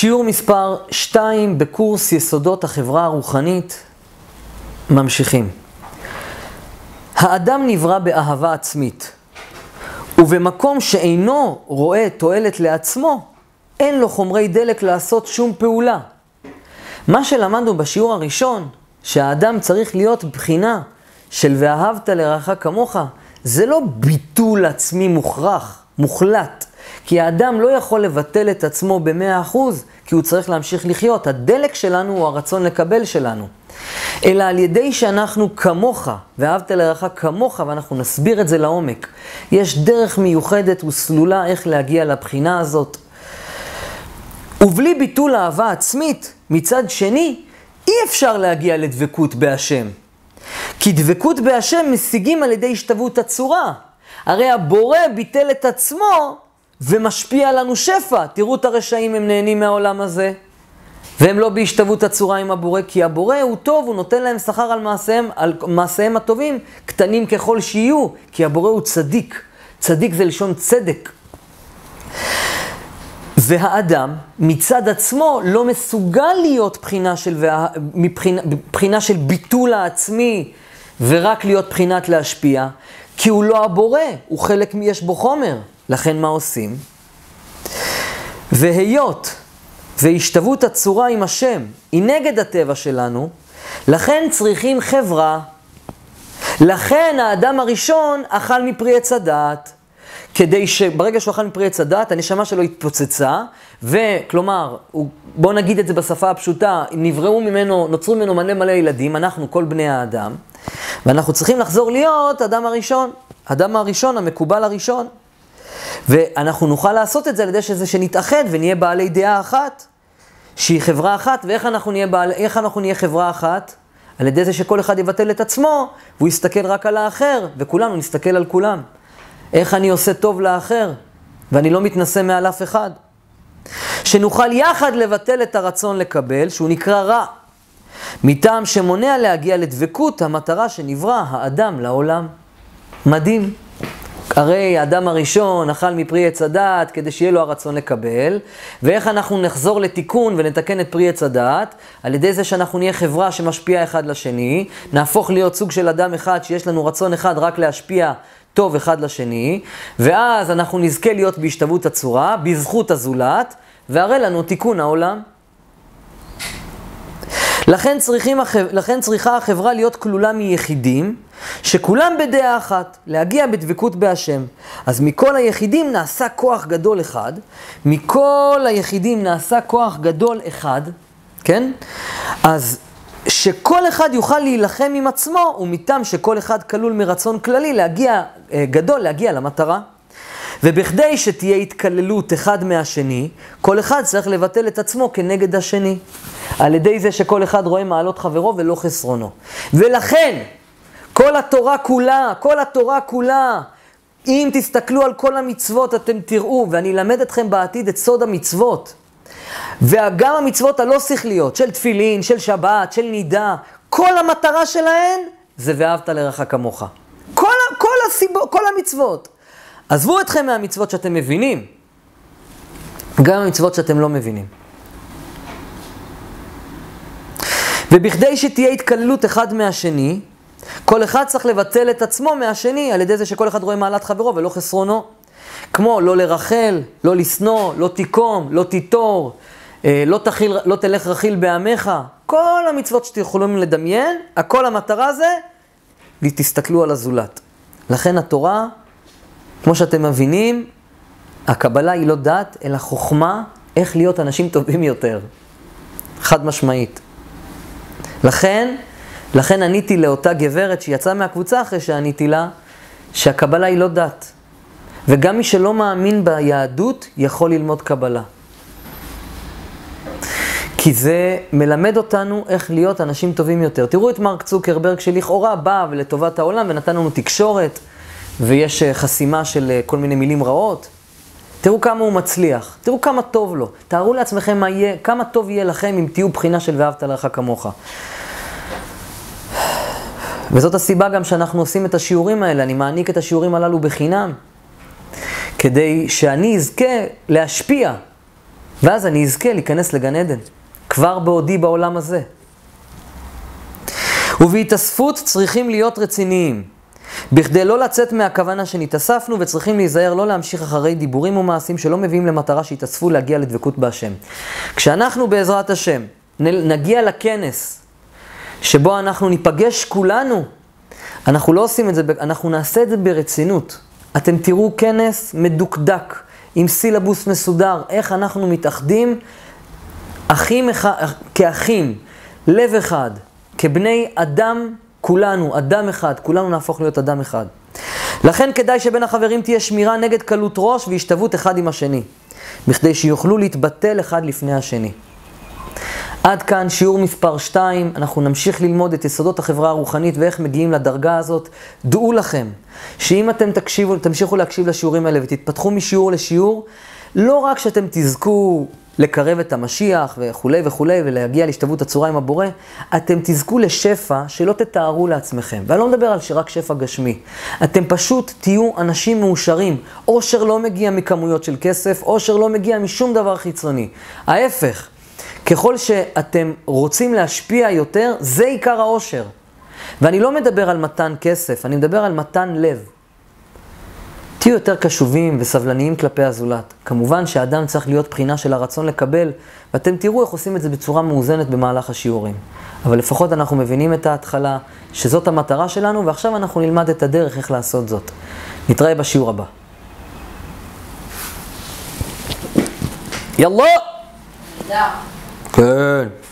שיעור מספר 2 בקורס יסודות החברה הרוחנית, ממשיכים. האדם נברא באהבה עצמית, ובמקום שאינו רואה תועלת לעצמו, אין לו חומרי דלק לעשות שום פעולה. מה שלמדנו בשיעור הראשון, שהאדם צריך להיות בחינה של ואהבת לרעך כמוך, זה לא ביטול עצמי מוכרח, מוחלט. כי האדם לא יכול לבטל את עצמו במאה אחוז, כי הוא צריך להמשיך לחיות. הדלק שלנו הוא הרצון לקבל שלנו. אלא על ידי שאנחנו כמוך, ואהבת לרעך כמוך, ואנחנו נסביר את זה לעומק. יש דרך מיוחדת וסלולה איך להגיע לבחינה הזאת. ובלי ביטול אהבה עצמית, מצד שני, אי אפשר להגיע לדבקות בהשם. כי דבקות בהשם משיגים על ידי השתוות הצורה. הרי הבורא ביטל את עצמו ומשפיע לנו שפע. תראו את הרשעים, הם נהנים מהעולם הזה. והם לא בהשתוות הצורה עם הבורא, כי הבורא הוא טוב, הוא נותן להם שכר על מעשיהם, על מעשיהם הטובים, קטנים ככל שיהיו, כי הבורא הוא צדיק. צדיק זה לשון צדק. והאדם מצד עצמו לא מסוגל להיות בחינה של, מבחינה, בחינה של ביטול העצמי ורק להיות בחינת להשפיע, כי הוא לא הבורא, הוא חלק, יש בו חומר. לכן מה עושים? והיות והשתוות הצורה עם השם היא נגד הטבע שלנו, לכן צריכים חברה. לכן האדם הראשון אכל מפרי עץ הדעת. כדי שברגע שהוא אכל מפרי עץ הדת, הנשמה שלו התפוצצה, וכלומר, בואו נגיד את זה בשפה הפשוטה, נבראו ממנו, נוצרו ממנו מלא מלא ילדים, אנחנו כל בני האדם, ואנחנו צריכים לחזור להיות אדם הראשון, אדם הראשון, המקובל הראשון. ואנחנו נוכל לעשות את זה על ידי שזה שנתאחד ונהיה בעלי דעה אחת, שהיא חברה אחת, ואיך אנחנו נהיה, בעל, אנחנו נהיה חברה אחת? על ידי זה שכל אחד יבטל את עצמו, והוא יסתכל רק על האחר, וכולנו נסתכל על כולם. איך אני עושה טוב לאחר, ואני לא מתנשא מעל אף אחד. שנוכל יחד לבטל את הרצון לקבל, שהוא נקרא רע, מטעם שמונע להגיע לדבקות המטרה שנברא האדם לעולם. מדהים. הרי האדם הראשון אכל מפרי עץ הדעת כדי שיהיה לו הרצון לקבל, ואיך אנחנו נחזור לתיקון ונתקן את פרי עץ הדעת? על ידי זה שאנחנו נהיה חברה שמשפיעה אחד לשני, נהפוך להיות סוג של אדם אחד שיש לנו רצון אחד רק להשפיע טוב אחד לשני, ואז אנחנו נזכה להיות בהשתוות הצורה, בזכות הזולת, והרי לנו תיקון העולם. לכן, צריכים, לכן צריכה החברה להיות כלולה מיחידים, שכולם בדעה אחת, להגיע בדבקות בהשם. אז מכל היחידים נעשה כוח גדול אחד, מכל היחידים נעשה כוח גדול אחד, כן? אז שכל אחד יוכל להילחם עם עצמו, ומטעם שכל אחד כלול מרצון כללי להגיע, אה, גדול, להגיע למטרה. ובכדי שתהיה התקללות אחד מהשני, כל אחד צריך לבטל את עצמו כנגד השני. על ידי זה שכל אחד רואה מעלות חברו ולא חסרונו. ולכן, כל התורה כולה, כל התורה כולה, אם תסתכלו על כל המצוות אתם תראו, ואני אלמד אתכם בעתיד את סוד המצוות. וגם המצוות הלא שכליות, של תפילין, של שבת, של נידה, כל המטרה שלהן זה ואהבת לרעך כמוך. כל, כל, הסיבו, כל המצוות. עזבו אתכם מהמצוות שאתם מבינים, גם המצוות שאתם לא מבינים. ובכדי שתהיה התקללות אחד מהשני, כל אחד צריך לבטל את עצמו מהשני על ידי זה שכל אחד רואה מעלת חברו ולא חסרונו. כמו לא לרחל, לא לשנוא, לא תיקום, לא תיטור, אה, לא, תחיל, לא תלך רכיל בעמך. כל המצוות שאתם יכולים לדמיין, הכל המטרה זה, תסתכלו על הזולת. לכן התורה, כמו שאתם מבינים, הקבלה היא לא דת, אלא חוכמה איך להיות אנשים טובים יותר. חד משמעית. לכן, לכן עניתי לאותה גברת שיצאה מהקבוצה אחרי שעניתי לה, שהקבלה היא לא דת. וגם מי שלא מאמין ביהדות יכול ללמוד קבלה. כי זה מלמד אותנו איך להיות אנשים טובים יותר. תראו את מרק צוקרברג שלכאורה בא לטובת העולם ונתן לנו תקשורת, ויש אה, חסימה של אה, כל מיני מילים רעות. תראו כמה הוא מצליח, תראו כמה טוב לו. תארו לעצמכם מה יהיה, כמה טוב יהיה לכם אם תהיו בחינה של ואהבת לרעך כמוך. וזאת הסיבה גם שאנחנו עושים את השיעורים האלה, אני מעניק את השיעורים הללו בחינם, כדי שאני אזכה להשפיע ואז אני אזכה להיכנס לגן עדן, כבר בעודי בעולם הזה. ובהתאספות צריכים להיות רציניים, בכדי לא לצאת מהכוונה שנתאספנו, וצריכים להיזהר לא להמשיך אחרי דיבורים ומעשים שלא מביאים למטרה שהתאספו להגיע לדבקות בהשם. כשאנחנו בעזרת השם נגיע לכנס שבו אנחנו ניפגש כולנו, אנחנו לא עושים את זה, אנחנו נעשה את זה ברצינות. אתם תראו כנס מדוקדק, עם סילבוס מסודר, איך אנחנו מתאחדים אחים כאחים, לב אחד, כבני אדם כולנו, אדם אחד, כולנו נהפוך להיות אדם אחד. לכן כדאי שבין החברים תהיה שמירה נגד קלות ראש והשתוות אחד עם השני, בכדי שיוכלו להתבטל אחד לפני השני. עד כאן שיעור מספר 2, אנחנו נמשיך ללמוד את יסודות החברה הרוחנית ואיך מגיעים לדרגה הזאת. דעו לכם, שאם אתם תקשיבו, תמשיכו להקשיב לשיעורים האלה ותתפתחו משיעור לשיעור, לא רק שאתם תזכו לקרב את המשיח וכולי וכולי ולהגיע להשתוות הצורה עם הבורא, אתם תזכו לשפע שלא תתארו לעצמכם. ואני לא מדבר על שרק שפע גשמי. אתם פשוט תהיו אנשים מאושרים. עושר לא מגיע מכמויות של כסף, עושר לא מגיע משום דבר חיצוני. ההפך. ככל שאתם רוצים להשפיע יותר, זה עיקר העושר. ואני לא מדבר על מתן כסף, אני מדבר על מתן לב. תהיו יותר קשובים וסבלניים כלפי הזולת. כמובן שהאדם צריך להיות בחינה של הרצון לקבל, ואתם תראו איך עושים את זה בצורה מאוזנת במהלך השיעורים. אבל לפחות אנחנו מבינים את ההתחלה, שזאת המטרה שלנו, ועכשיו אנחנו נלמד את הדרך איך לעשות זאת. נתראה בשיעור הבא. יאללה! תודה. כן.